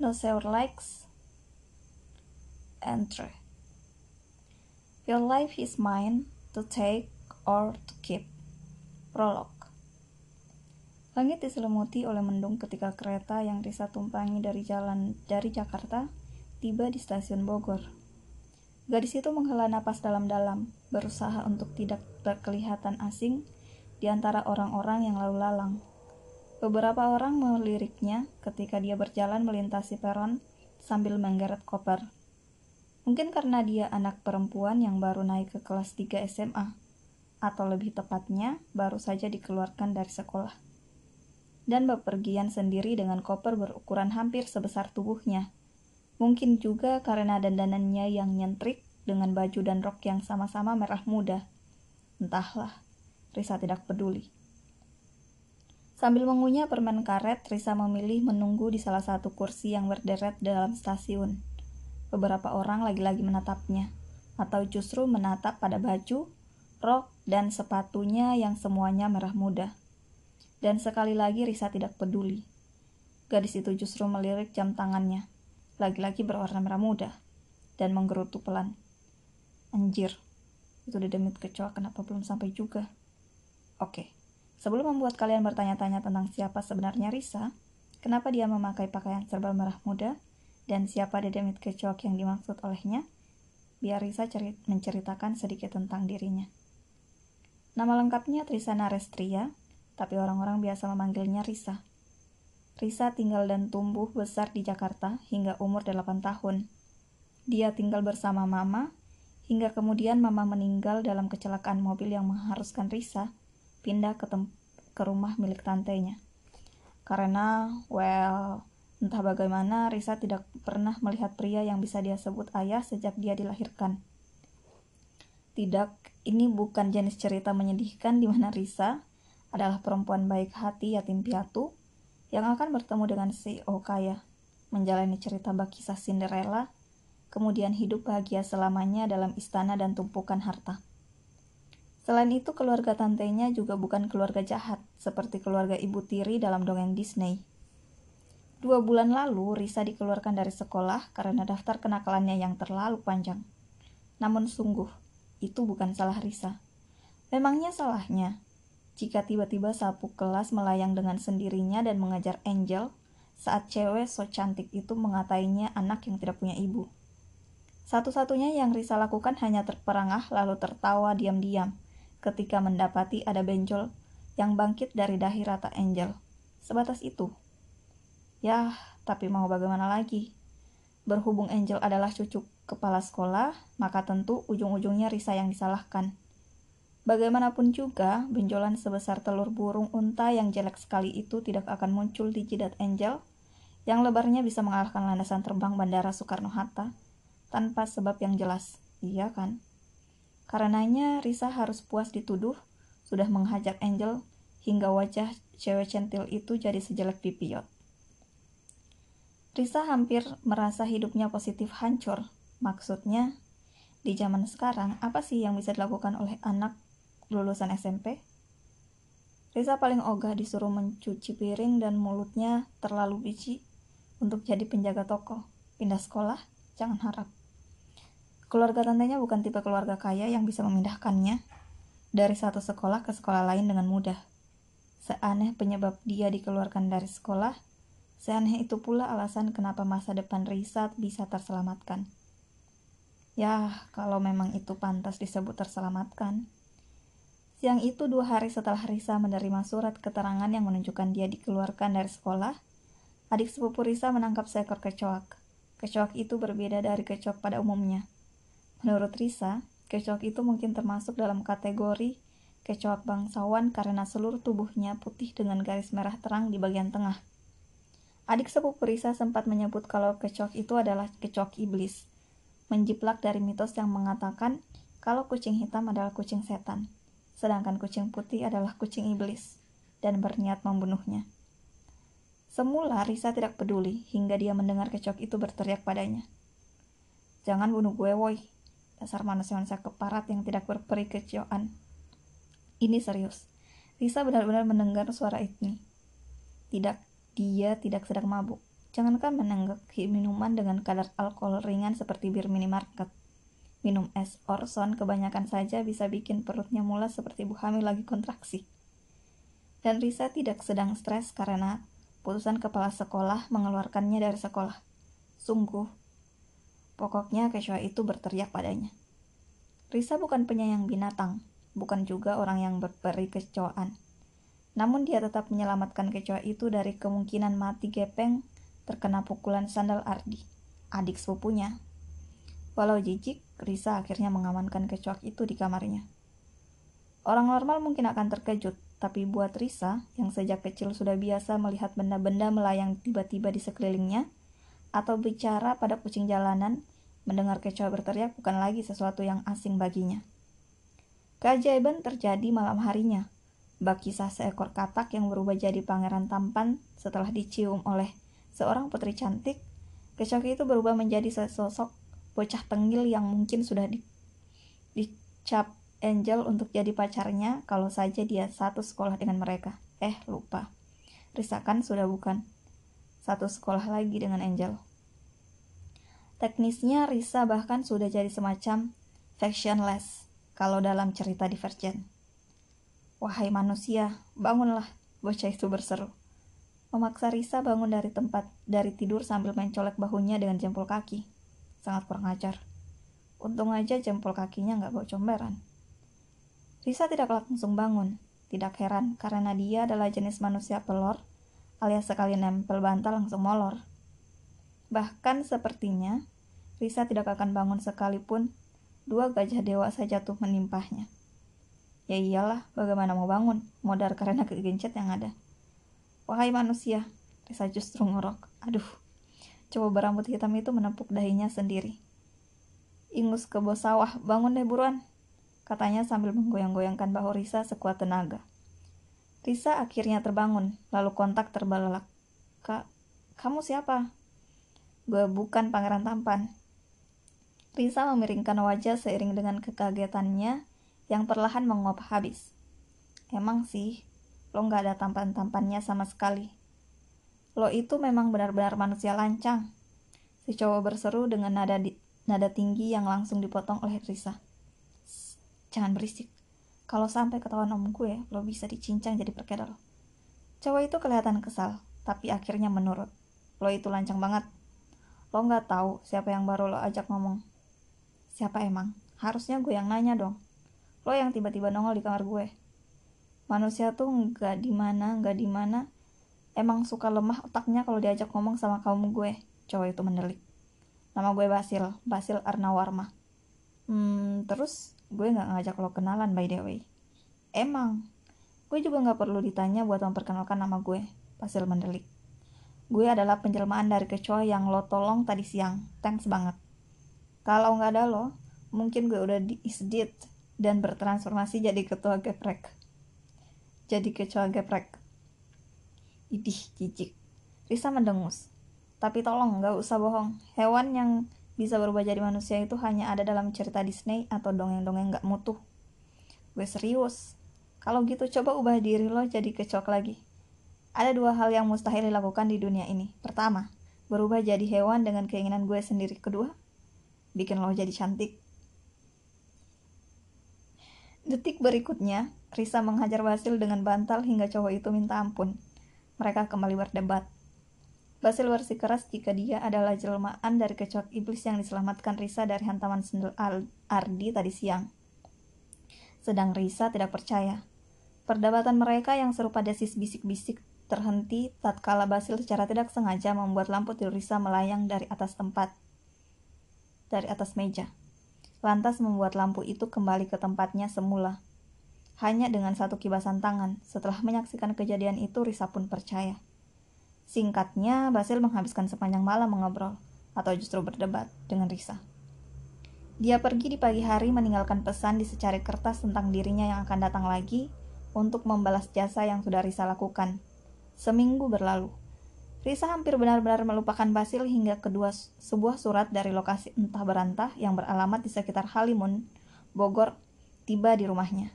No Seur likes Entry Your life is mine to take or to keep. Prolog Langit diselimuti oleh mendung ketika kereta yang Risa tumpangi dari jalan dari Jakarta tiba di stasiun Bogor. Gadis itu menghela napas dalam-dalam, berusaha untuk tidak terkelihatan asing di antara orang-orang yang lalu lalang. Beberapa orang meliriknya ketika dia berjalan melintasi peron sambil menggeret koper. Mungkin karena dia anak perempuan yang baru naik ke kelas 3 SMA, atau lebih tepatnya baru saja dikeluarkan dari sekolah. Dan bepergian sendiri dengan koper berukuran hampir sebesar tubuhnya. Mungkin juga karena dandanannya yang nyentrik dengan baju dan rok yang sama-sama merah muda. Entahlah, Risa tidak peduli. Sambil mengunyah permen karet, Risa memilih menunggu di salah satu kursi yang berderet dalam stasiun beberapa orang lagi-lagi menatapnya, atau justru menatap pada baju, rok, dan sepatunya yang semuanya merah muda. Dan sekali lagi Risa tidak peduli. Gadis itu justru melirik jam tangannya, lagi-lagi berwarna merah muda, dan menggerutu pelan. Anjir, itu dedemit kecoa kenapa belum sampai juga? Oke, sebelum membuat kalian bertanya-tanya tentang siapa sebenarnya Risa, kenapa dia memakai pakaian serba merah muda, dan siapa dedemit kecoak yang dimaksud olehnya, biar Risa cerit menceritakan sedikit tentang dirinya. Nama lengkapnya Trisana Restria, tapi orang-orang biasa memanggilnya Risa. Risa tinggal dan tumbuh besar di Jakarta hingga umur 8 tahun. Dia tinggal bersama mama, hingga kemudian mama meninggal dalam kecelakaan mobil yang mengharuskan Risa pindah ke, ke rumah milik tantenya. Karena, well, Entah bagaimana, Risa tidak pernah melihat pria yang bisa dia sebut ayah sejak dia dilahirkan. Tidak, ini bukan jenis cerita menyedihkan di mana Risa adalah perempuan baik hati yatim piatu yang akan bertemu dengan CEO kaya, menjalani cerita bak kisah Cinderella, kemudian hidup bahagia selamanya dalam istana dan tumpukan harta. Selain itu, keluarga tantenya juga bukan keluarga jahat, seperti keluarga ibu tiri dalam dongeng Disney. Dua bulan lalu, Risa dikeluarkan dari sekolah karena daftar kenakalannya yang terlalu panjang. Namun sungguh, itu bukan salah Risa. Memangnya salahnya jika tiba-tiba sapu kelas melayang dengan sendirinya dan mengajar Angel saat cewek so cantik itu mengatainya anak yang tidak punya ibu. Satu-satunya yang Risa lakukan hanya terperangah lalu tertawa diam-diam ketika mendapati ada benjol yang bangkit dari dahi rata Angel. Sebatas itu. Ya, tapi mau bagaimana lagi? Berhubung Angel adalah cucu kepala sekolah, maka tentu ujung-ujungnya Risa yang disalahkan. Bagaimanapun juga, benjolan sebesar telur burung unta yang jelek sekali itu tidak akan muncul di jidat Angel, yang lebarnya bisa mengalahkan landasan terbang Bandara Soekarno-Hatta, tanpa sebab yang jelas, iya kan? Karenanya, Risa harus puas dituduh, sudah menghajar Angel, hingga wajah cewek centil itu jadi sejelek pipiot. Risa hampir merasa hidupnya positif hancur. Maksudnya, di zaman sekarang, apa sih yang bisa dilakukan oleh anak lulusan SMP? Risa paling ogah disuruh mencuci piring dan mulutnya terlalu biji untuk jadi penjaga toko. Pindah sekolah? Jangan harap. Keluarga tantenya bukan tipe keluarga kaya yang bisa memindahkannya dari satu sekolah ke sekolah lain dengan mudah. Seaneh penyebab dia dikeluarkan dari sekolah, Seaneh itu pula alasan kenapa masa depan Risa bisa terselamatkan. Ya, kalau memang itu pantas disebut terselamatkan. Siang itu dua hari setelah Risa menerima surat keterangan yang menunjukkan dia dikeluarkan dari sekolah, adik sepupu Risa menangkap seekor kecoak. Kecoak itu berbeda dari kecoak pada umumnya. Menurut Risa, kecoak itu mungkin termasuk dalam kategori kecoak bangsawan karena seluruh tubuhnya putih dengan garis merah terang di bagian tengah. Adik sepupu Risa sempat menyebut kalau kecoak itu adalah kecoak iblis, menjiplak dari mitos yang mengatakan kalau kucing hitam adalah kucing setan, sedangkan kucing putih adalah kucing iblis, dan berniat membunuhnya. Semula Risa tidak peduli hingga dia mendengar kecoak itu berteriak padanya. Jangan bunuh gue, woi. Dasar manusia-manusia keparat yang tidak berperi kecoan. Ini serius. Risa benar-benar mendengar suara ini. Tidak dia tidak sedang mabuk. Jangankan menenggak minuman dengan kadar alkohol ringan seperti bir minimarket. Minum es Orson kebanyakan saja bisa bikin perutnya mulas seperti ibu hamil lagi kontraksi. Dan Risa tidak sedang stres karena putusan kepala sekolah mengeluarkannya dari sekolah. Sungguh, pokoknya kecoa itu berteriak padanya. Risa bukan penyayang binatang, bukan juga orang yang berperi kecoaan. Namun dia tetap menyelamatkan kecoa itu dari kemungkinan mati gepeng terkena pukulan sandal Ardi, adik sepupunya. Walau jijik, Risa akhirnya mengamankan kecoak itu di kamarnya. Orang normal mungkin akan terkejut, tapi buat Risa, yang sejak kecil sudah biasa melihat benda-benda melayang tiba-tiba di sekelilingnya, atau bicara pada kucing jalanan, mendengar kecoa berteriak bukan lagi sesuatu yang asing baginya. Keajaiban terjadi malam harinya. Bak kisah seekor katak yang berubah jadi pangeran tampan setelah dicium oleh seorang putri cantik, kecoak itu berubah menjadi sesosok bocah tengil yang mungkin sudah di, dicap Angel untuk jadi pacarnya kalau saja dia satu sekolah dengan mereka. Eh, lupa. Risa kan sudah bukan satu sekolah lagi dengan Angel. Teknisnya Risa bahkan sudah jadi semacam factionless kalau dalam cerita Divergent. Wahai manusia, bangunlah, bocah itu berseru memaksa Risa bangun dari tempat dari tidur sambil mencolek bahunya dengan jempol kaki. Sangat kurang ajar. Untung aja jempol kakinya nggak bawa comberan. Risa tidak langsung bangun. Tidak heran, karena dia adalah jenis manusia pelor, alias sekali nempel bantal langsung molor. Bahkan sepertinya, Risa tidak akan bangun sekalipun dua gajah dewa saja tuh menimpahnya. Ya iyalah, bagaimana mau bangun, modar karena kegencet yang ada. Wahai manusia, Risa justru ngorok. Aduh, coba berambut hitam itu menepuk dahinya sendiri. Ingus ke bos sawah, bangun deh buruan, katanya sambil menggoyang-goyangkan bahu Risa sekuat tenaga. Risa akhirnya terbangun, lalu kontak terbelalak. Kak, kamu siapa? Gue bukan pangeran tampan. Risa memiringkan wajah seiring dengan kekagetannya yang perlahan menguap habis. Emang sih, Lo nggak ada tampan-tampannya sama sekali. Lo itu memang benar-benar manusia lancang. Si cowok berseru dengan nada di, nada tinggi yang langsung dipotong oleh Risa. Jangan berisik. Kalau sampai ketahuan om gue, lo bisa dicincang jadi perkedel. Cowok itu kelihatan kesal, tapi akhirnya menurut. Lo itu lancang banget. Lo nggak tahu siapa yang baru lo ajak ngomong. Siapa emang? Harusnya gue yang nanya dong. Lo yang tiba-tiba nongol di kamar gue manusia tuh nggak di mana nggak di mana emang suka lemah otaknya kalau diajak ngomong sama kaum gue cowok itu mendelik nama gue Basil Basil Arnawarma hmm terus gue nggak ngajak lo kenalan by the way emang gue juga nggak perlu ditanya buat memperkenalkan nama gue Basil mendelik gue adalah penjelmaan dari kecoa yang lo tolong tadi siang thanks banget kalau nggak ada lo mungkin gue udah di isdit dan bertransformasi jadi ketua geprek jadi kecoa geprek. Idih, jijik. Risa mendengus. Tapi tolong, gak usah bohong. Hewan yang bisa berubah jadi manusia itu hanya ada dalam cerita Disney atau dongeng-dongeng gak mutu. Gue serius. Kalau gitu coba ubah diri lo jadi kecoak lagi. Ada dua hal yang mustahil dilakukan di dunia ini. Pertama, berubah jadi hewan dengan keinginan gue sendiri. Kedua, bikin lo jadi cantik. Detik berikutnya, Risa menghajar Basil dengan bantal hingga cowok itu minta ampun. Mereka kembali berdebat. Basil bersikeras jika dia adalah jelmaan dari kecoak iblis yang diselamatkan Risa dari hantaman sendal Ardi tadi siang. Sedang Risa tidak percaya. Perdebatan mereka yang serupa desis bisik-bisik terhenti tatkala Basil secara tidak sengaja membuat lampu tidur Risa melayang dari atas tempat, dari atas meja. Lantas membuat lampu itu kembali ke tempatnya semula. Hanya dengan satu kibasan tangan, setelah menyaksikan kejadian itu Risa pun percaya. Singkatnya, Basil menghabiskan sepanjang malam mengobrol, atau justru berdebat, dengan Risa. Dia pergi di pagi hari meninggalkan pesan di secari kertas tentang dirinya yang akan datang lagi untuk membalas jasa yang sudah Risa lakukan. Seminggu berlalu. Risa hampir benar-benar melupakan Basil hingga kedua sebuah surat dari lokasi entah berantah yang beralamat di sekitar Halimun, Bogor, tiba di rumahnya.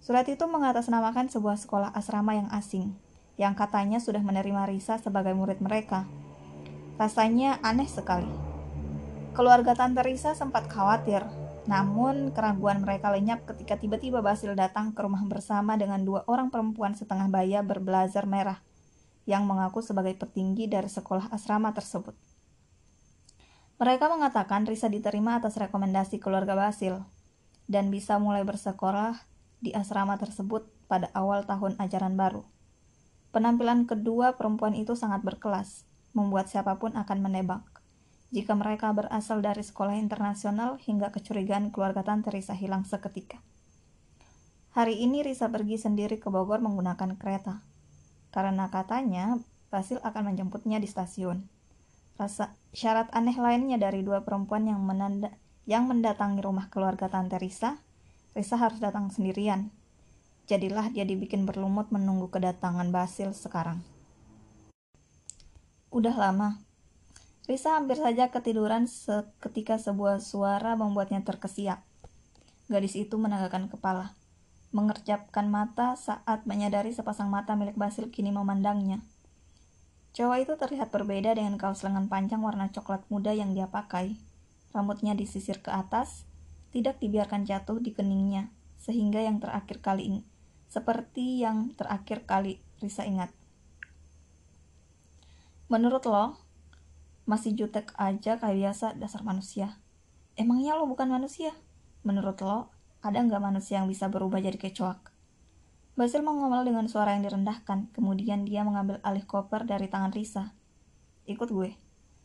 Surat itu mengatasnamakan sebuah sekolah asrama yang asing, yang katanya sudah menerima Risa sebagai murid mereka. Rasanya aneh sekali. Keluarga Tante Risa sempat khawatir, namun keraguan mereka lenyap ketika tiba-tiba Basil datang ke rumah bersama dengan dua orang perempuan setengah baya berblazer merah yang mengaku sebagai petinggi dari sekolah asrama tersebut. Mereka mengatakan Risa diterima atas rekomendasi keluarga Basil dan bisa mulai bersekolah di asrama tersebut pada awal tahun ajaran baru. Penampilan kedua perempuan itu sangat berkelas, membuat siapa pun akan menebak. Jika mereka berasal dari sekolah internasional hingga kecurigaan keluarga Tante Risa hilang seketika. Hari ini Risa pergi sendiri ke Bogor menggunakan kereta. Karena katanya Basil akan menjemputnya di stasiun. Rasa syarat aneh lainnya dari dua perempuan yang menanda, yang mendatangi rumah keluarga Tante Risa, Risa harus datang sendirian. Jadilah dia dibikin berlumut menunggu kedatangan Basil sekarang. Udah lama. Risa hampir saja ketiduran ketika sebuah suara membuatnya terkesiap. Gadis itu menegakkan kepala, mengerjapkan mata saat menyadari sepasang mata milik Basil kini memandangnya. Cowok itu terlihat berbeda dengan kaos lengan panjang warna coklat muda yang dia pakai. Rambutnya disisir ke atas, tidak dibiarkan jatuh di keningnya, sehingga yang terakhir kali ini, seperti yang terakhir kali Risa ingat. Menurut lo, masih jutek aja kayak biasa dasar manusia. Emangnya lo bukan manusia? Menurut lo, ada nggak manusia yang bisa berubah jadi kecoak? Basil mengomel dengan suara yang direndahkan, kemudian dia mengambil alih koper dari tangan Risa. Ikut gue.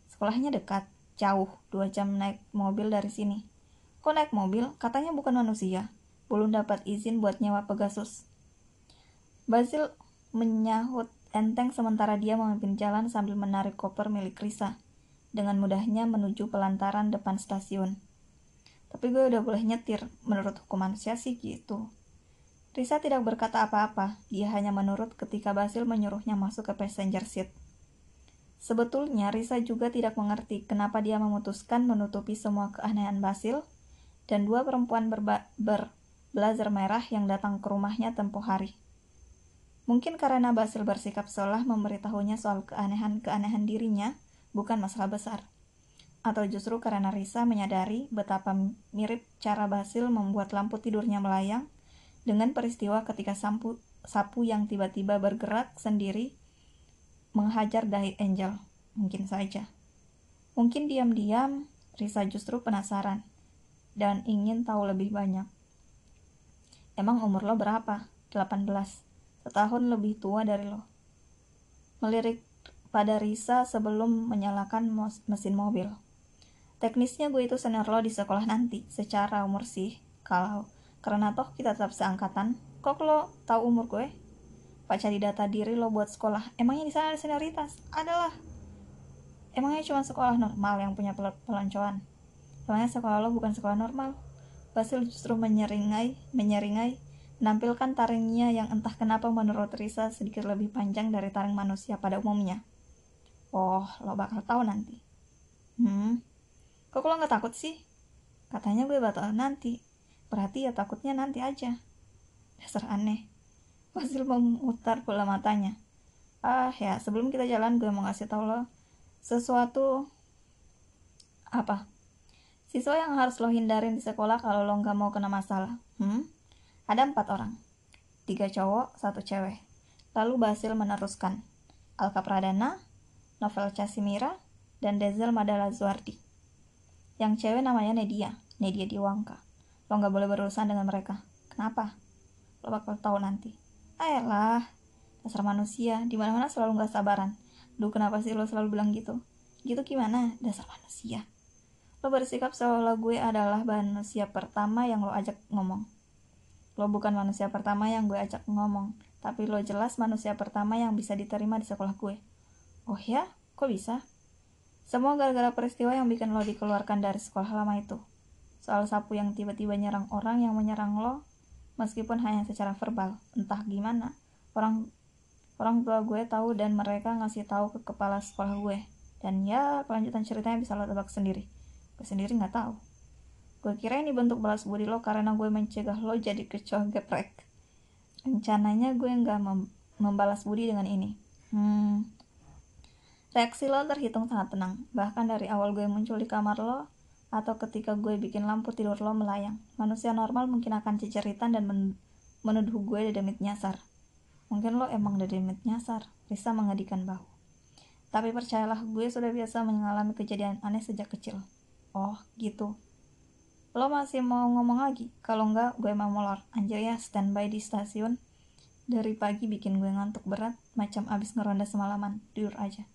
Sekolahnya dekat, jauh, dua jam naik mobil dari sini. Kok naik mobil? Katanya bukan manusia. Belum dapat izin buat nyewa Pegasus. Basil menyahut enteng sementara dia memimpin jalan sambil menarik koper milik Risa. Dengan mudahnya menuju pelantaran depan stasiun. Tapi gue udah boleh nyetir, menurut hukum manusia sih gitu. Risa tidak berkata apa-apa, dia hanya menurut ketika Basil menyuruhnya masuk ke passenger seat. Sebetulnya Risa juga tidak mengerti kenapa dia memutuskan menutupi semua keanehan Basil dan dua perempuan berblazer merah yang datang ke rumahnya tempo hari. Mungkin karena Basil bersikap seolah memberitahunya soal keanehan-keanehan dirinya, bukan masalah besar. Atau justru karena Risa menyadari betapa mirip cara Basil membuat lampu tidurnya melayang dengan peristiwa ketika sapu, sapu yang tiba-tiba bergerak sendiri menghajar dahi Angel. Mungkin saja. Mungkin diam-diam Risa justru penasaran dan ingin tahu lebih banyak. Emang umur lo berapa? 18. Setahun lebih tua dari lo. Melirik pada Risa sebelum menyalakan mesin mobil. Teknisnya gue itu senior lo di sekolah nanti, secara umur sih, kalau karena toh kita tetap seangkatan. Kok lo tahu umur gue? Pak cari data diri lo buat sekolah. Emangnya di sana ada senioritas? Adalah. Emangnya cuma sekolah normal yang punya pel pelancongan? Emangnya sekolah lo bukan sekolah normal? Basil justru menyeringai, menyeringai, menampilkan taringnya yang entah kenapa menurut Risa sedikit lebih panjang dari taring manusia pada umumnya. Oh, lo bakal tahu nanti. Hmm, kok lo nggak takut sih? Katanya gue bakal nanti. Berarti ya takutnya nanti aja. Dasar aneh. Basil memutar bola matanya. Ah ya, sebelum kita jalan gue mau ngasih tau lo sesuatu apa? Siswa yang harus lo hindarin di sekolah kalau lo nggak mau kena masalah. Hmm? Ada empat orang. Tiga cowok, satu cewek. Lalu Basil meneruskan. Alka Pradana, Novel Casimira, dan Dezel Madala Zuardi. Yang cewek namanya Nedia, Nedia Diwangka. Lo nggak boleh berurusan dengan mereka. Kenapa? Lo bakal tahu nanti. Ayolah, dasar manusia, di mana mana selalu nggak sabaran. Duh, kenapa sih lo selalu bilang gitu? Gitu gimana? Dasar manusia. Lo bersikap seolah gue adalah manusia pertama yang lo ajak ngomong. Lo bukan manusia pertama yang gue ajak ngomong, tapi lo jelas manusia pertama yang bisa diterima di sekolah gue. Oh ya? Kok bisa? Semua gara-gara peristiwa yang bikin lo dikeluarkan dari sekolah lama itu soal sapu yang tiba-tiba nyerang orang yang menyerang lo meskipun hanya secara verbal entah gimana orang orang tua gue tahu dan mereka ngasih tahu ke kepala sekolah gue dan ya kelanjutan ceritanya bisa lo tebak sendiri gue sendiri nggak tahu gue kira ini bentuk balas budi lo karena gue mencegah lo jadi kecoh geprek rencananya gue nggak mem membalas budi dengan ini hmm Reaksi lo terhitung sangat tenang, bahkan dari awal gue muncul di kamar lo, atau ketika gue bikin lampu tidur lo melayang. Manusia normal mungkin akan ceceritan dan men menuduh gue dedemit nyasar. Mungkin lo emang dedemit nyasar, Risa mengedikan bahu. Tapi percayalah, gue sudah biasa mengalami kejadian aneh sejak kecil. Oh, gitu. Lo masih mau ngomong lagi? Kalau enggak, gue mau molor. Anjir ya, standby di stasiun. Dari pagi bikin gue ngantuk berat, macam abis ngeronda semalaman. Tidur aja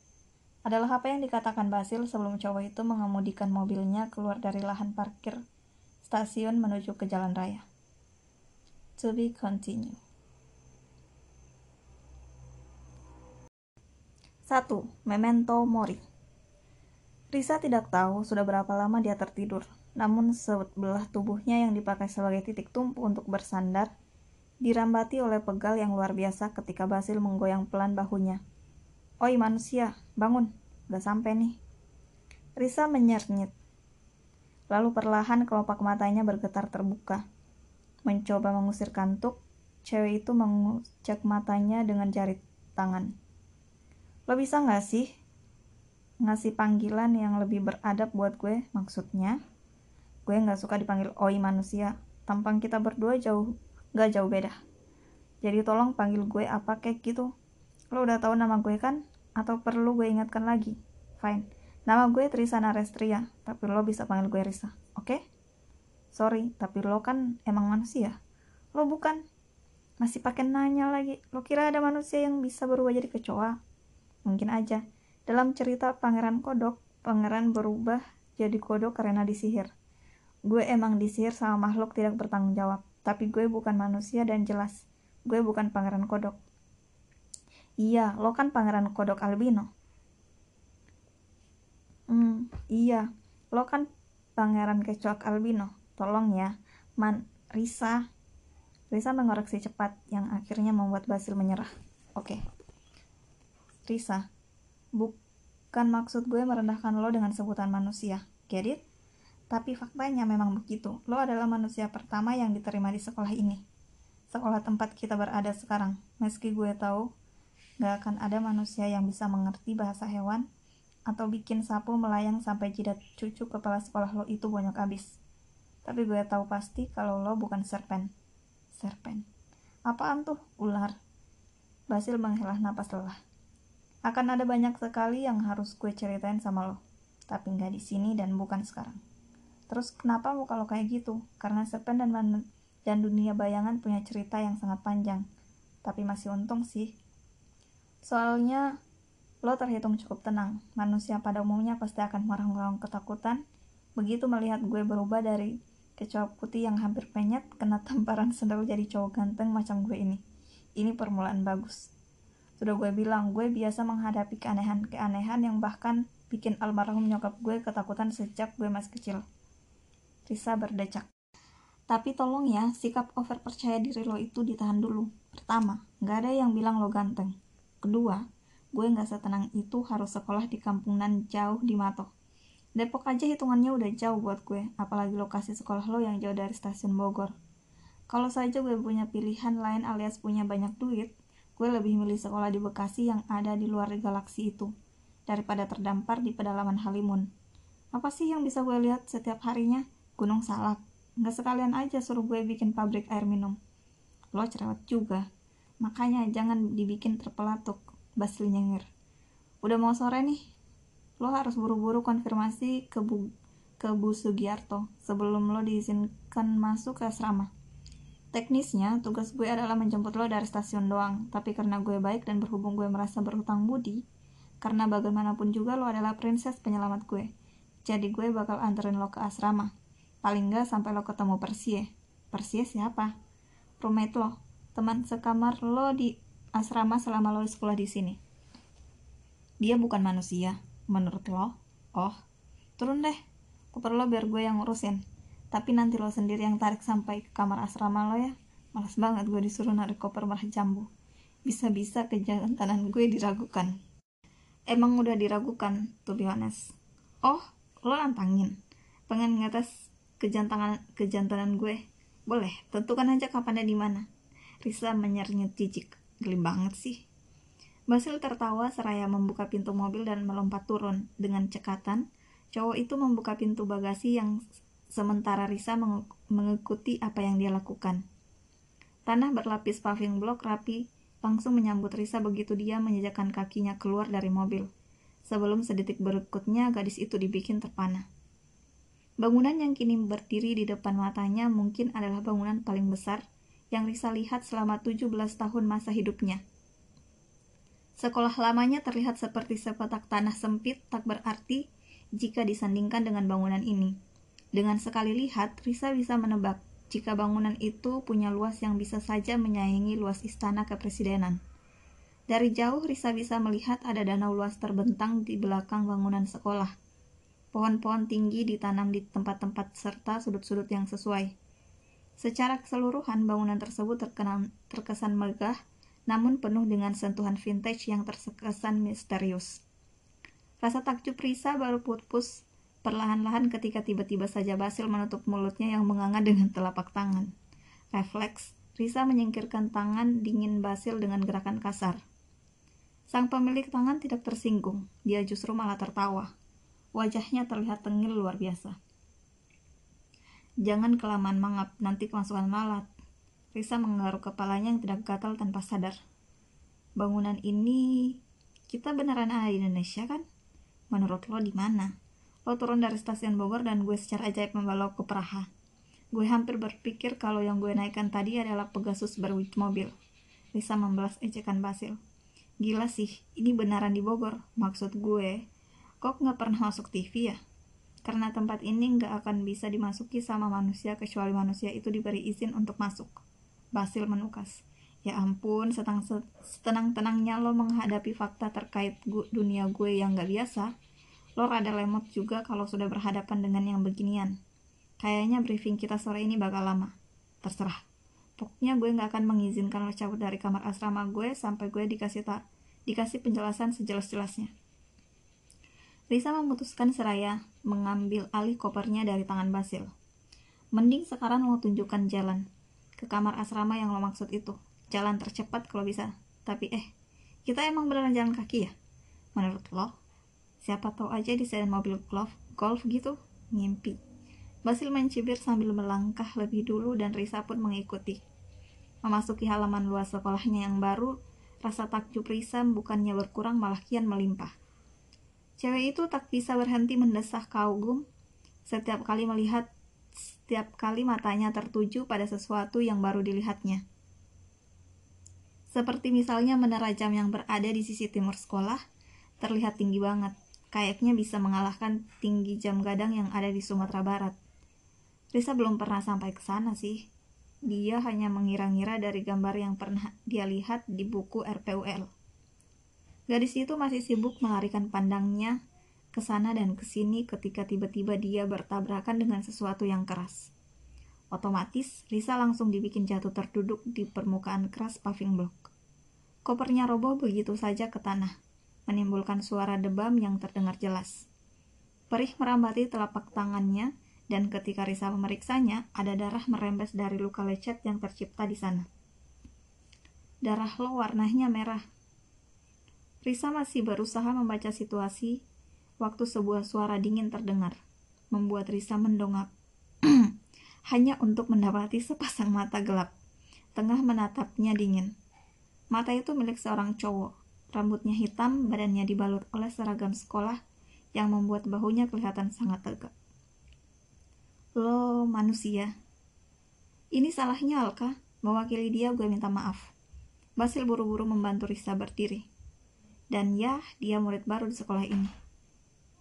adalah apa yang dikatakan Basil sebelum cowok itu mengemudikan mobilnya keluar dari lahan parkir stasiun menuju ke jalan raya. To be continue. 1. Memento Mori Risa tidak tahu sudah berapa lama dia tertidur, namun sebelah tubuhnya yang dipakai sebagai titik tumpu untuk bersandar dirambati oleh pegal yang luar biasa ketika Basil menggoyang pelan bahunya. Oi manusia, bangun. Udah sampai nih. Risa menyernyit. Lalu perlahan kelopak matanya bergetar terbuka. Mencoba mengusir kantuk, cewek itu mengucek matanya dengan jari tangan. Lo bisa gak sih ngasih panggilan yang lebih beradab buat gue? Maksudnya, gue gak suka dipanggil oi manusia. Tampang kita berdua jauh, gak jauh beda. Jadi tolong panggil gue apa kayak gitu. Lo udah tahu nama gue kan? Atau perlu gue ingatkan lagi? Fine. Nama gue Trisana Restria, tapi lo bisa panggil gue Risa, oke? Okay? Sorry, tapi lo kan emang manusia. Lo bukan. Masih pakai nanya lagi. Lo kira ada manusia yang bisa berubah jadi kecoa? Mungkin aja. Dalam cerita Pangeran Kodok, pangeran berubah jadi kodok karena disihir. Gue emang disihir sama makhluk tidak bertanggung jawab, tapi gue bukan manusia dan jelas. Gue bukan pangeran kodok. Iya, lo kan pangeran kodok albino. Hmm, iya. Lo kan pangeran kecoak albino. Tolong ya, Man, Risa. Risa mengoreksi cepat, yang akhirnya membuat Basil menyerah. Oke. Okay. Risa, bukan maksud gue merendahkan lo dengan sebutan manusia. Get it? Tapi faktanya memang begitu. Lo adalah manusia pertama yang diterima di sekolah ini. Sekolah tempat kita berada sekarang. Meski gue tahu Gak akan ada manusia yang bisa mengerti bahasa hewan atau bikin sapu melayang sampai jidat cucu kepala sekolah lo itu banyak abis. Tapi gue tahu pasti kalau lo bukan serpen. Serpen. Apaan tuh? Ular. Basil menghela napas lelah. Akan ada banyak sekali yang harus gue ceritain sama lo. Tapi nggak di sini dan bukan sekarang. Terus kenapa mau kalau kayak gitu? Karena serpen dan dan dunia bayangan punya cerita yang sangat panjang. Tapi masih untung sih Soalnya lo terhitung cukup tenang. Manusia pada umumnya pasti akan marah-marah ketakutan begitu melihat gue berubah dari kecoa putih yang hampir penyet kena tamparan sendal jadi cowok ganteng macam gue ini. Ini permulaan bagus. Sudah gue bilang, gue biasa menghadapi keanehan-keanehan yang bahkan bikin almarhum nyokap gue ketakutan sejak gue masih kecil. Risa berdecak. Tapi tolong ya, sikap over percaya diri lo itu ditahan dulu. Pertama, gak ada yang bilang lo ganteng. Kedua, gue nggak setenang itu harus sekolah di kampungan jauh di Mato. Depok aja hitungannya udah jauh buat gue, apalagi lokasi sekolah lo yang jauh dari stasiun Bogor. Kalau saja gue punya pilihan lain alias punya banyak duit, gue lebih milih sekolah di Bekasi yang ada di luar galaksi itu, daripada terdampar di pedalaman Halimun. Apa sih yang bisa gue lihat setiap harinya? Gunung Salak. Nggak sekalian aja suruh gue bikin pabrik air minum. Lo cerewet juga. Makanya jangan dibikin terpelatuk, Basli nyengir. Udah mau sore nih, lo harus buru-buru konfirmasi ke Bu, ke Bu Sugiarto sebelum lo diizinkan masuk ke asrama. Teknisnya, tugas gue adalah menjemput lo dari stasiun doang, tapi karena gue baik dan berhubung gue merasa berhutang budi, karena bagaimanapun juga lo adalah princess penyelamat gue. Jadi gue bakal anterin lo ke asrama. Paling nggak sampai lo ketemu Persie. Persie siapa? Roommate lo teman sekamar lo di asrama selama lo sekolah di sini. Dia bukan manusia, menurut lo? Oh, turun deh. Koper lo biar gue yang ngurusin. Tapi nanti lo sendiri yang tarik sampai ke kamar asrama lo ya. Malas banget gue disuruh narik koper merah jambu. Bisa-bisa kejantanan gue diragukan. Emang udah diragukan, to be honest. Oh, lo nantangin. Pengen ngetes kejantangan kejantanan gue? Boleh, tentukan aja kapan dan di mana. Risa menyernyet jijik. Geli banget sih. Basil tertawa seraya membuka pintu mobil dan melompat turun. Dengan cekatan, cowok itu membuka pintu bagasi yang sementara Risa mengikuti apa yang dia lakukan. Tanah berlapis paving block rapi langsung menyambut Risa begitu dia menjejakkan kakinya keluar dari mobil. Sebelum sedetik berikutnya gadis itu dibikin terpana. Bangunan yang kini berdiri di depan matanya mungkin adalah bangunan paling besar yang Risa lihat selama 17 tahun masa hidupnya. Sekolah lamanya terlihat seperti sepetak tanah sempit tak berarti jika disandingkan dengan bangunan ini. Dengan sekali lihat, Risa bisa menebak jika bangunan itu punya luas yang bisa saja menyaingi luas istana kepresidenan. Dari jauh Risa bisa melihat ada danau luas terbentang di belakang bangunan sekolah. Pohon-pohon tinggi ditanam di tempat-tempat serta sudut-sudut yang sesuai. Secara keseluruhan, bangunan tersebut terkenal, terkesan megah, namun penuh dengan sentuhan vintage yang terkesan misterius. Rasa takjub Risa baru pupus perlahan-lahan ketika tiba-tiba saja Basil menutup mulutnya yang menganga dengan telapak tangan. Refleks, Risa menyingkirkan tangan dingin Basil dengan gerakan kasar. Sang pemilik tangan tidak tersinggung, dia justru malah tertawa. Wajahnya terlihat tengil luar biasa. Jangan kelamaan mangap, nanti kemasukan lalat. Risa menggaruk kepalanya yang tidak gatal tanpa sadar. Bangunan ini kita beneran ada di Indonesia kan? Menurut lo di mana? Lo turun dari stasiun Bogor dan gue secara ajaib membawa ke Praha. Gue hampir berpikir kalau yang gue naikkan tadi adalah Pegasus berwujud mobil. Lisa membalas ejekan Basil. Gila sih, ini beneran di Bogor. Maksud gue, kok nggak pernah masuk TV ya? Karena tempat ini nggak akan bisa dimasuki sama manusia kecuali manusia itu diberi izin untuk masuk. Basil menukas. Ya ampun, setenang-tenangnya lo menghadapi fakta terkait dunia gue yang gak biasa. Lo rada lemot juga kalau sudah berhadapan dengan yang beginian. Kayaknya briefing kita sore ini bakal lama. Terserah. Pokoknya gue gak akan mengizinkan lo cabut dari kamar asrama gue sampai gue dikasih dikasih penjelasan sejelas-jelasnya. Risa memutuskan seraya mengambil alih kopernya dari tangan Basil. Mending sekarang lo tunjukkan jalan ke kamar asrama yang lo maksud itu. Jalan tercepat kalau bisa. Tapi eh, kita emang beneran jalan kaki ya? Menurut lo? Siapa tahu aja di sedan mobil golf, golf gitu, ngimpi. Basil mencibir sambil melangkah lebih dulu dan Risa pun mengikuti. Memasuki halaman luas sekolahnya yang baru, rasa takjub Risa bukannya berkurang malah kian melimpah. Cewek itu tak bisa berhenti mendesah kagum setiap kali melihat setiap kali matanya tertuju pada sesuatu yang baru dilihatnya. Seperti misalnya menara jam yang berada di sisi timur sekolah, terlihat tinggi banget kayaknya bisa mengalahkan tinggi jam gadang yang ada di Sumatera Barat. Risa belum pernah sampai ke sana sih. Dia hanya mengira-ngira dari gambar yang pernah dia lihat di buku RPUL. Gadis itu masih sibuk melarikan pandangnya ke sana dan ke sini ketika tiba-tiba dia bertabrakan dengan sesuatu yang keras. Otomatis, Risa langsung dibikin jatuh terduduk di permukaan keras paving block. Kopernya roboh begitu saja ke tanah menimbulkan suara debam yang terdengar jelas. Perih merambati telapak tangannya, dan ketika Risa memeriksanya, ada darah merembes dari luka lecet yang tercipta di sana. Darah lo warnanya merah. Risa masih berusaha membaca situasi waktu sebuah suara dingin terdengar, membuat Risa mendongak. Hanya untuk mendapati sepasang mata gelap, tengah menatapnya dingin. Mata itu milik seorang cowok, Rambutnya hitam, badannya dibalut oleh seragam sekolah yang membuat bahunya kelihatan sangat tegak. Lo manusia. Ini salahnya Alka, mewakili dia gue minta maaf. Basil buru-buru membantu Risa berdiri. Dan ya, dia murid baru di sekolah ini.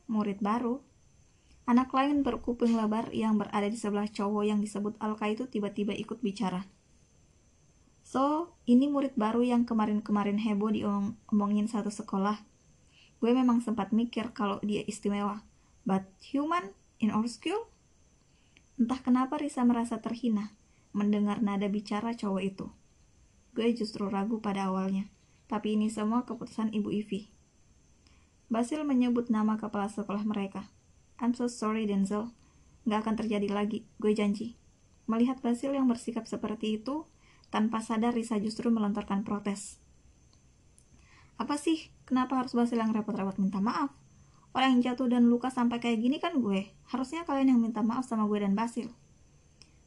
Murid baru? Anak lain berkuping lebar yang berada di sebelah cowok yang disebut Alka itu tiba-tiba ikut bicara. So, ini murid baru yang kemarin-kemarin heboh diomongin satu sekolah. Gue memang sempat mikir kalau dia istimewa. But human in our school? Entah kenapa Risa merasa terhina mendengar nada bicara cowok itu. Gue justru ragu pada awalnya, tapi ini semua keputusan Ibu Ivy. Basil menyebut nama kepala sekolah mereka. I'm so sorry Denzel, Gak akan terjadi lagi, gue janji. Melihat Basil yang bersikap seperti itu, tanpa sadar Risa justru melontarkan protes. Apa sih? Kenapa harus Basil yang repot-repot minta maaf? Orang yang jatuh dan luka sampai kayak gini kan gue. Harusnya kalian yang minta maaf sama gue dan Basil.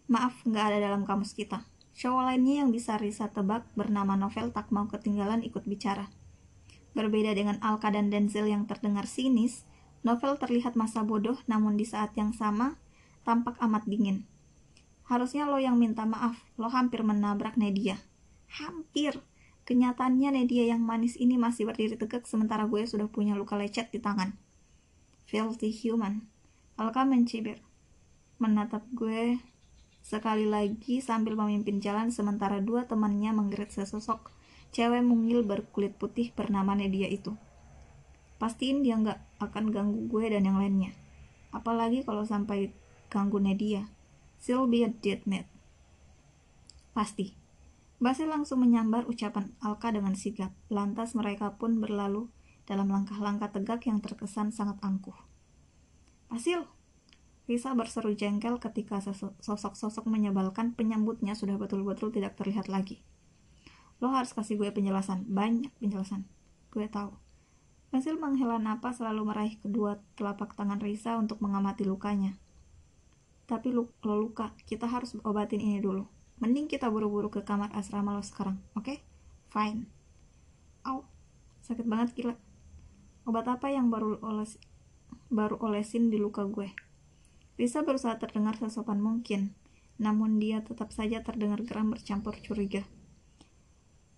Maaf, nggak ada dalam kamus kita. Cowok lainnya yang bisa Risa tebak bernama Novel tak mau ketinggalan ikut bicara. Berbeda dengan Alka dan Denzel yang terdengar sinis, Novel terlihat masa bodoh namun di saat yang sama tampak amat dingin. Harusnya lo yang minta maaf, lo hampir menabrak Nedia. Hampir. Kenyataannya Nedia yang manis ini masih berdiri tegak sementara gue sudah punya luka lecet di tangan. Filthy human. Alka mencibir. Menatap gue sekali lagi sambil memimpin jalan sementara dua temannya menggeret sesosok cewek mungil berkulit putih bernama Nedia itu. Pastiin dia nggak akan ganggu gue dan yang lainnya. Apalagi kalau sampai ganggu Nedia. She'll be dead mate. Pasti. Basil langsung menyambar ucapan Alka dengan sigap. Lantas mereka pun berlalu dalam langkah-langkah tegak yang terkesan sangat angkuh. Basil! Risa berseru jengkel ketika sosok-sosok menyebalkan penyambutnya sudah betul-betul tidak terlihat lagi. Lo harus kasih gue penjelasan, banyak penjelasan. Gue tahu. Basil menghela napas selalu meraih kedua telapak tangan Risa untuk mengamati lukanya. Tapi lo luka, kita harus obatin ini dulu. Mending kita buru-buru ke kamar asrama lo sekarang, oke? Okay? Fine. Au, sakit banget gila. Obat apa yang baru oles baru olesin di luka gue? Lisa berusaha terdengar sesopan mungkin, namun dia tetap saja terdengar geram bercampur curiga.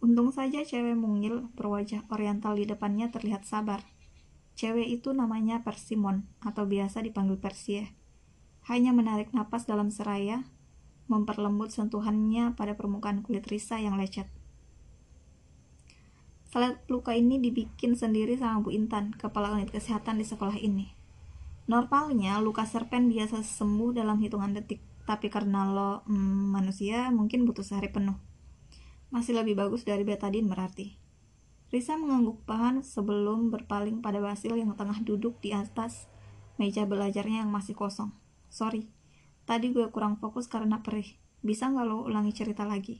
Untung saja cewek mungil berwajah oriental di depannya terlihat sabar. Cewek itu namanya Persimon, atau biasa dipanggil Persie. Hanya menarik napas dalam seraya, memperlembut sentuhannya pada permukaan kulit Risa yang lecet. Salat luka ini dibikin sendiri sama Bu Intan, kepala unit kesehatan di sekolah ini. Normalnya, luka serpen biasa sembuh dalam hitungan detik, tapi karena lo mm, manusia mungkin butuh sehari penuh. Masih lebih bagus dari betadine berarti. Risa mengangguk pahan sebelum berpaling pada Basil yang tengah duduk di atas meja belajarnya yang masih kosong. Sorry, Tadi gue kurang fokus karena perih. Bisa nggak lo ulangi cerita lagi?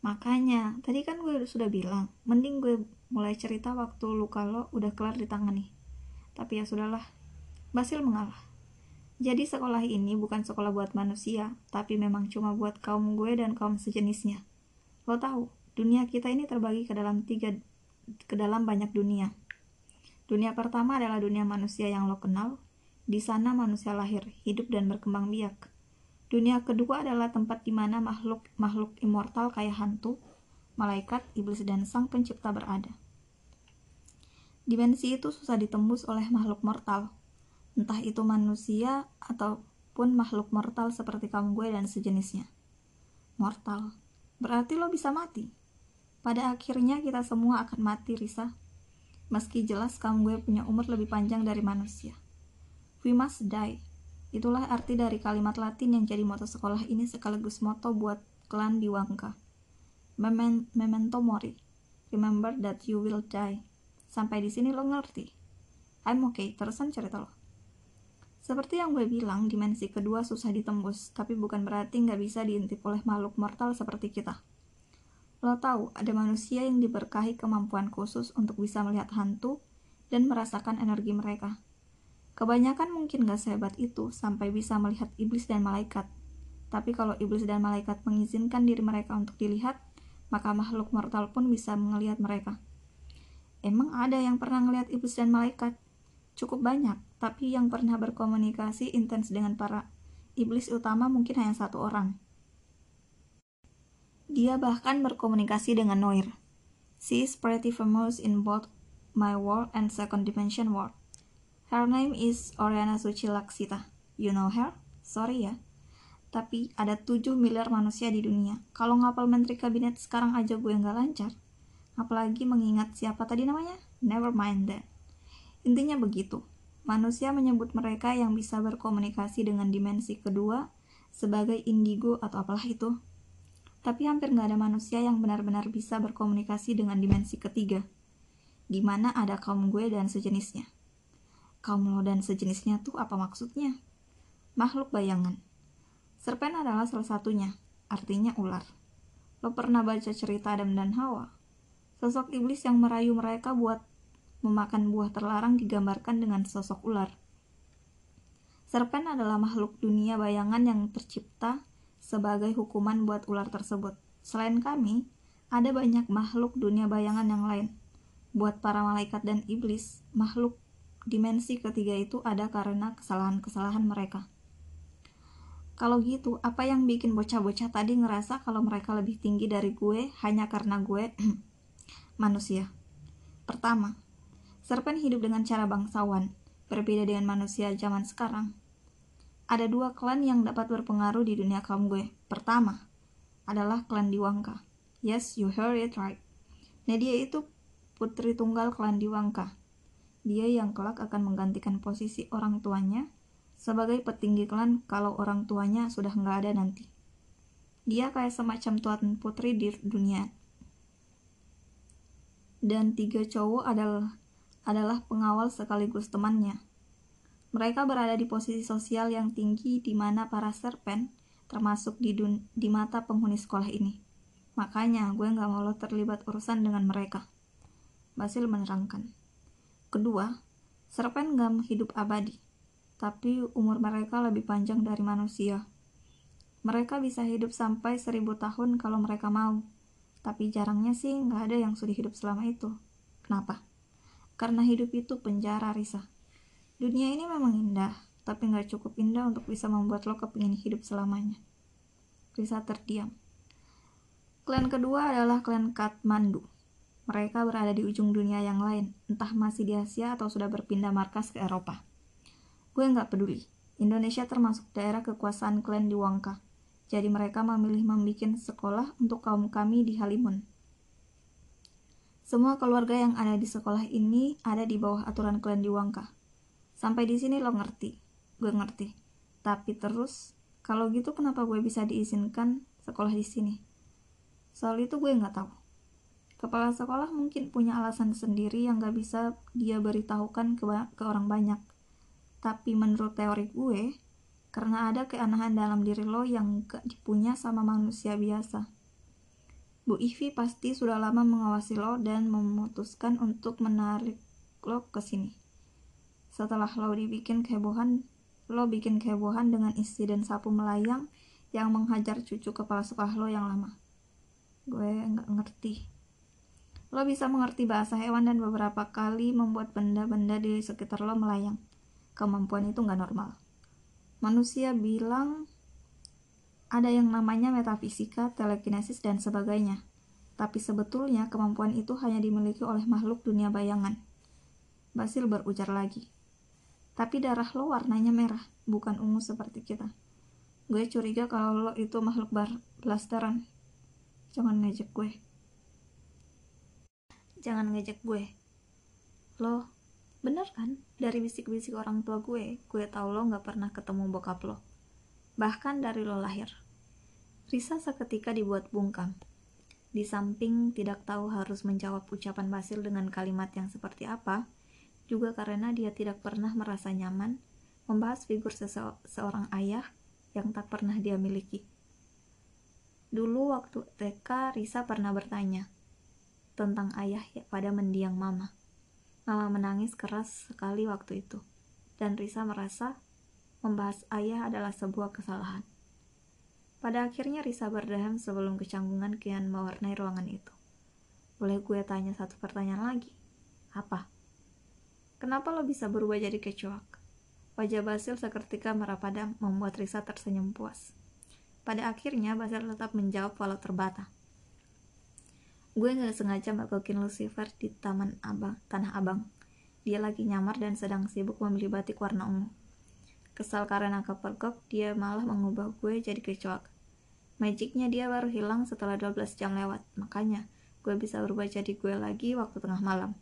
Makanya, tadi kan gue sudah bilang, mending gue mulai cerita waktu luka lo udah kelar di tangan nih. Tapi ya sudahlah, Basil mengalah. Jadi sekolah ini bukan sekolah buat manusia, tapi memang cuma buat kaum gue dan kaum sejenisnya. Lo tahu, dunia kita ini terbagi ke dalam tiga, ke dalam banyak dunia. Dunia pertama adalah dunia manusia yang lo kenal, di sana manusia lahir, hidup dan berkembang biak. Dunia kedua adalah tempat di mana makhluk-makhluk immortal kayak hantu, malaikat, iblis, dan sang pencipta berada. Dimensi itu susah ditembus oleh makhluk mortal, entah itu manusia ataupun makhluk mortal seperti kamu gue dan sejenisnya. Mortal, berarti lo bisa mati. Pada akhirnya kita semua akan mati, Risa. Meski jelas kamu gue punya umur lebih panjang dari manusia. We must die. Itulah arti dari kalimat Latin yang jadi moto sekolah ini sekaligus moto buat klan di Wangka. Memento mori. Remember that you will die. Sampai di sini lo ngerti. I'm okay, terusan cerita lo. Seperti yang gue bilang, dimensi kedua susah ditembus, tapi bukan berarti nggak bisa diintip oleh makhluk mortal seperti kita. Lo tahu, ada manusia yang diberkahi kemampuan khusus untuk bisa melihat hantu dan merasakan energi mereka. Kebanyakan mungkin gak sehebat itu sampai bisa melihat iblis dan malaikat. Tapi kalau iblis dan malaikat mengizinkan diri mereka untuk dilihat, maka makhluk mortal pun bisa melihat mereka. Emang ada yang pernah melihat iblis dan malaikat? Cukup banyak, tapi yang pernah berkomunikasi intens dengan para iblis utama mungkin hanya satu orang. Dia bahkan berkomunikasi dengan Noir. She is pretty famous in both my world and second dimension world. Her name is Oriana Suci Laksita. You know her? Sorry ya. Tapi ada 7 miliar manusia di dunia. Kalau ngapal menteri kabinet sekarang aja gue nggak lancar. Apalagi mengingat siapa tadi namanya? Never mind that. Intinya begitu. Manusia menyebut mereka yang bisa berkomunikasi dengan dimensi kedua sebagai indigo atau apalah itu. Tapi hampir nggak ada manusia yang benar-benar bisa berkomunikasi dengan dimensi ketiga, di mana ada kaum gue dan sejenisnya kaum lo dan sejenisnya tuh apa maksudnya? Makhluk bayangan. Serpen adalah salah satunya, artinya ular. Lo pernah baca cerita Adam dan Hawa? Sosok iblis yang merayu mereka buat memakan buah terlarang digambarkan dengan sosok ular. Serpen adalah makhluk dunia bayangan yang tercipta sebagai hukuman buat ular tersebut. Selain kami, ada banyak makhluk dunia bayangan yang lain. Buat para malaikat dan iblis, makhluk dimensi ketiga itu ada karena kesalahan-kesalahan mereka. Kalau gitu, apa yang bikin bocah-bocah tadi ngerasa kalau mereka lebih tinggi dari gue hanya karena gue manusia? Pertama, Serpen hidup dengan cara bangsawan, berbeda dengan manusia zaman sekarang. Ada dua klan yang dapat berpengaruh di dunia kaum gue. Pertama, adalah klan Diwangka. Yes, you heard it right. Nadia itu putri tunggal klan Diwangka. Dia yang kelak akan menggantikan posisi orang tuanya sebagai petinggi klan kalau orang tuanya sudah nggak ada nanti. Dia kayak semacam tuan putri di dunia. Dan tiga cowok adalah adalah pengawal sekaligus temannya. Mereka berada di posisi sosial yang tinggi di mana para serpen termasuk di, dun di mata penghuni sekolah ini. Makanya gue gak mau terlibat urusan dengan mereka. Basil menerangkan. Kedua, serpen gak hidup abadi, tapi umur mereka lebih panjang dari manusia. Mereka bisa hidup sampai seribu tahun kalau mereka mau, tapi jarangnya sih gak ada yang sudah hidup selama itu. Kenapa? Karena hidup itu penjara, Risa. Dunia ini memang indah, tapi nggak cukup indah untuk bisa membuat lo kepingin hidup selamanya. Risa terdiam. Klan kedua adalah klan Kathmandu. Mereka berada di ujung dunia yang lain, entah masih di Asia atau sudah berpindah markas ke Eropa. Gue nggak peduli. Indonesia termasuk daerah kekuasaan klan di Wangka. Jadi mereka memilih membuat sekolah untuk kaum kami di Halimun. Semua keluarga yang ada di sekolah ini ada di bawah aturan klan di Wangka. Sampai di sini lo ngerti. Gue ngerti. Tapi terus, kalau gitu kenapa gue bisa diizinkan sekolah di sini? Soal itu gue nggak tahu. Kepala sekolah mungkin punya alasan sendiri yang gak bisa dia beritahukan ke, ke orang banyak. Tapi menurut teori gue, karena ada keanehan dalam diri lo yang gak dipunya sama manusia biasa Bu Ivi pasti sudah lama mengawasi lo dan memutuskan untuk menarik lo ke sini. Setelah lo dibikin kehebohan, lo bikin kehebohan dengan insiden sapu melayang yang menghajar cucu kepala sekolah lo yang lama. Gue nggak ngerti. Lo bisa mengerti bahasa hewan dan beberapa kali membuat benda-benda di sekitar lo melayang. Kemampuan itu nggak normal. Manusia bilang ada yang namanya metafisika, telekinesis, dan sebagainya. Tapi sebetulnya kemampuan itu hanya dimiliki oleh makhluk dunia bayangan. Basil berujar lagi. Tapi darah lo warnanya merah, bukan ungu seperti kita. Gue curiga kalau lo itu makhluk bar blasteran. Jangan ngejek gue. Jangan ngejek gue. Lo, bener kan? Dari bisik-bisik orang tua gue, gue tahu lo gak pernah ketemu bokap lo bahkan dari lo lahir. Risa seketika dibuat bungkam. Di samping tidak tahu harus menjawab ucapan Basil dengan kalimat yang seperti apa, juga karena dia tidak pernah merasa nyaman membahas figur seseorang ayah yang tak pernah dia miliki. Dulu waktu TK, Risa pernah bertanya tentang ayah pada mendiang mama. Mama menangis keras sekali waktu itu, dan Risa merasa membahas ayah adalah sebuah kesalahan. Pada akhirnya Risa berdaham sebelum kecanggungan kian mewarnai ruangan itu. Boleh gue tanya satu pertanyaan lagi? Apa? Kenapa lo bisa berubah jadi kecoak? Wajah Basil seketika merapadam membuat Risa tersenyum puas. Pada akhirnya Basil tetap menjawab walau terbata. Gue gak sengaja mergokin Lucifer di taman abang, tanah abang. Dia lagi nyamar dan sedang sibuk membeli batik warna ungu. Kesal karena kepergok, dia malah mengubah gue jadi kecoak. Magicnya dia baru hilang setelah 12 jam lewat, makanya gue bisa berubah jadi gue lagi waktu tengah malam.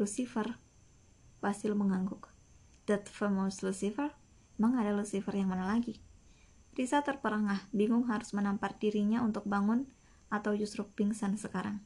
Lucifer. Basil mengangguk. That famous Lucifer? Emang ada Lucifer yang mana lagi? Risa terperangah, bingung harus menampar dirinya untuk bangun atau justru pingsan sekarang.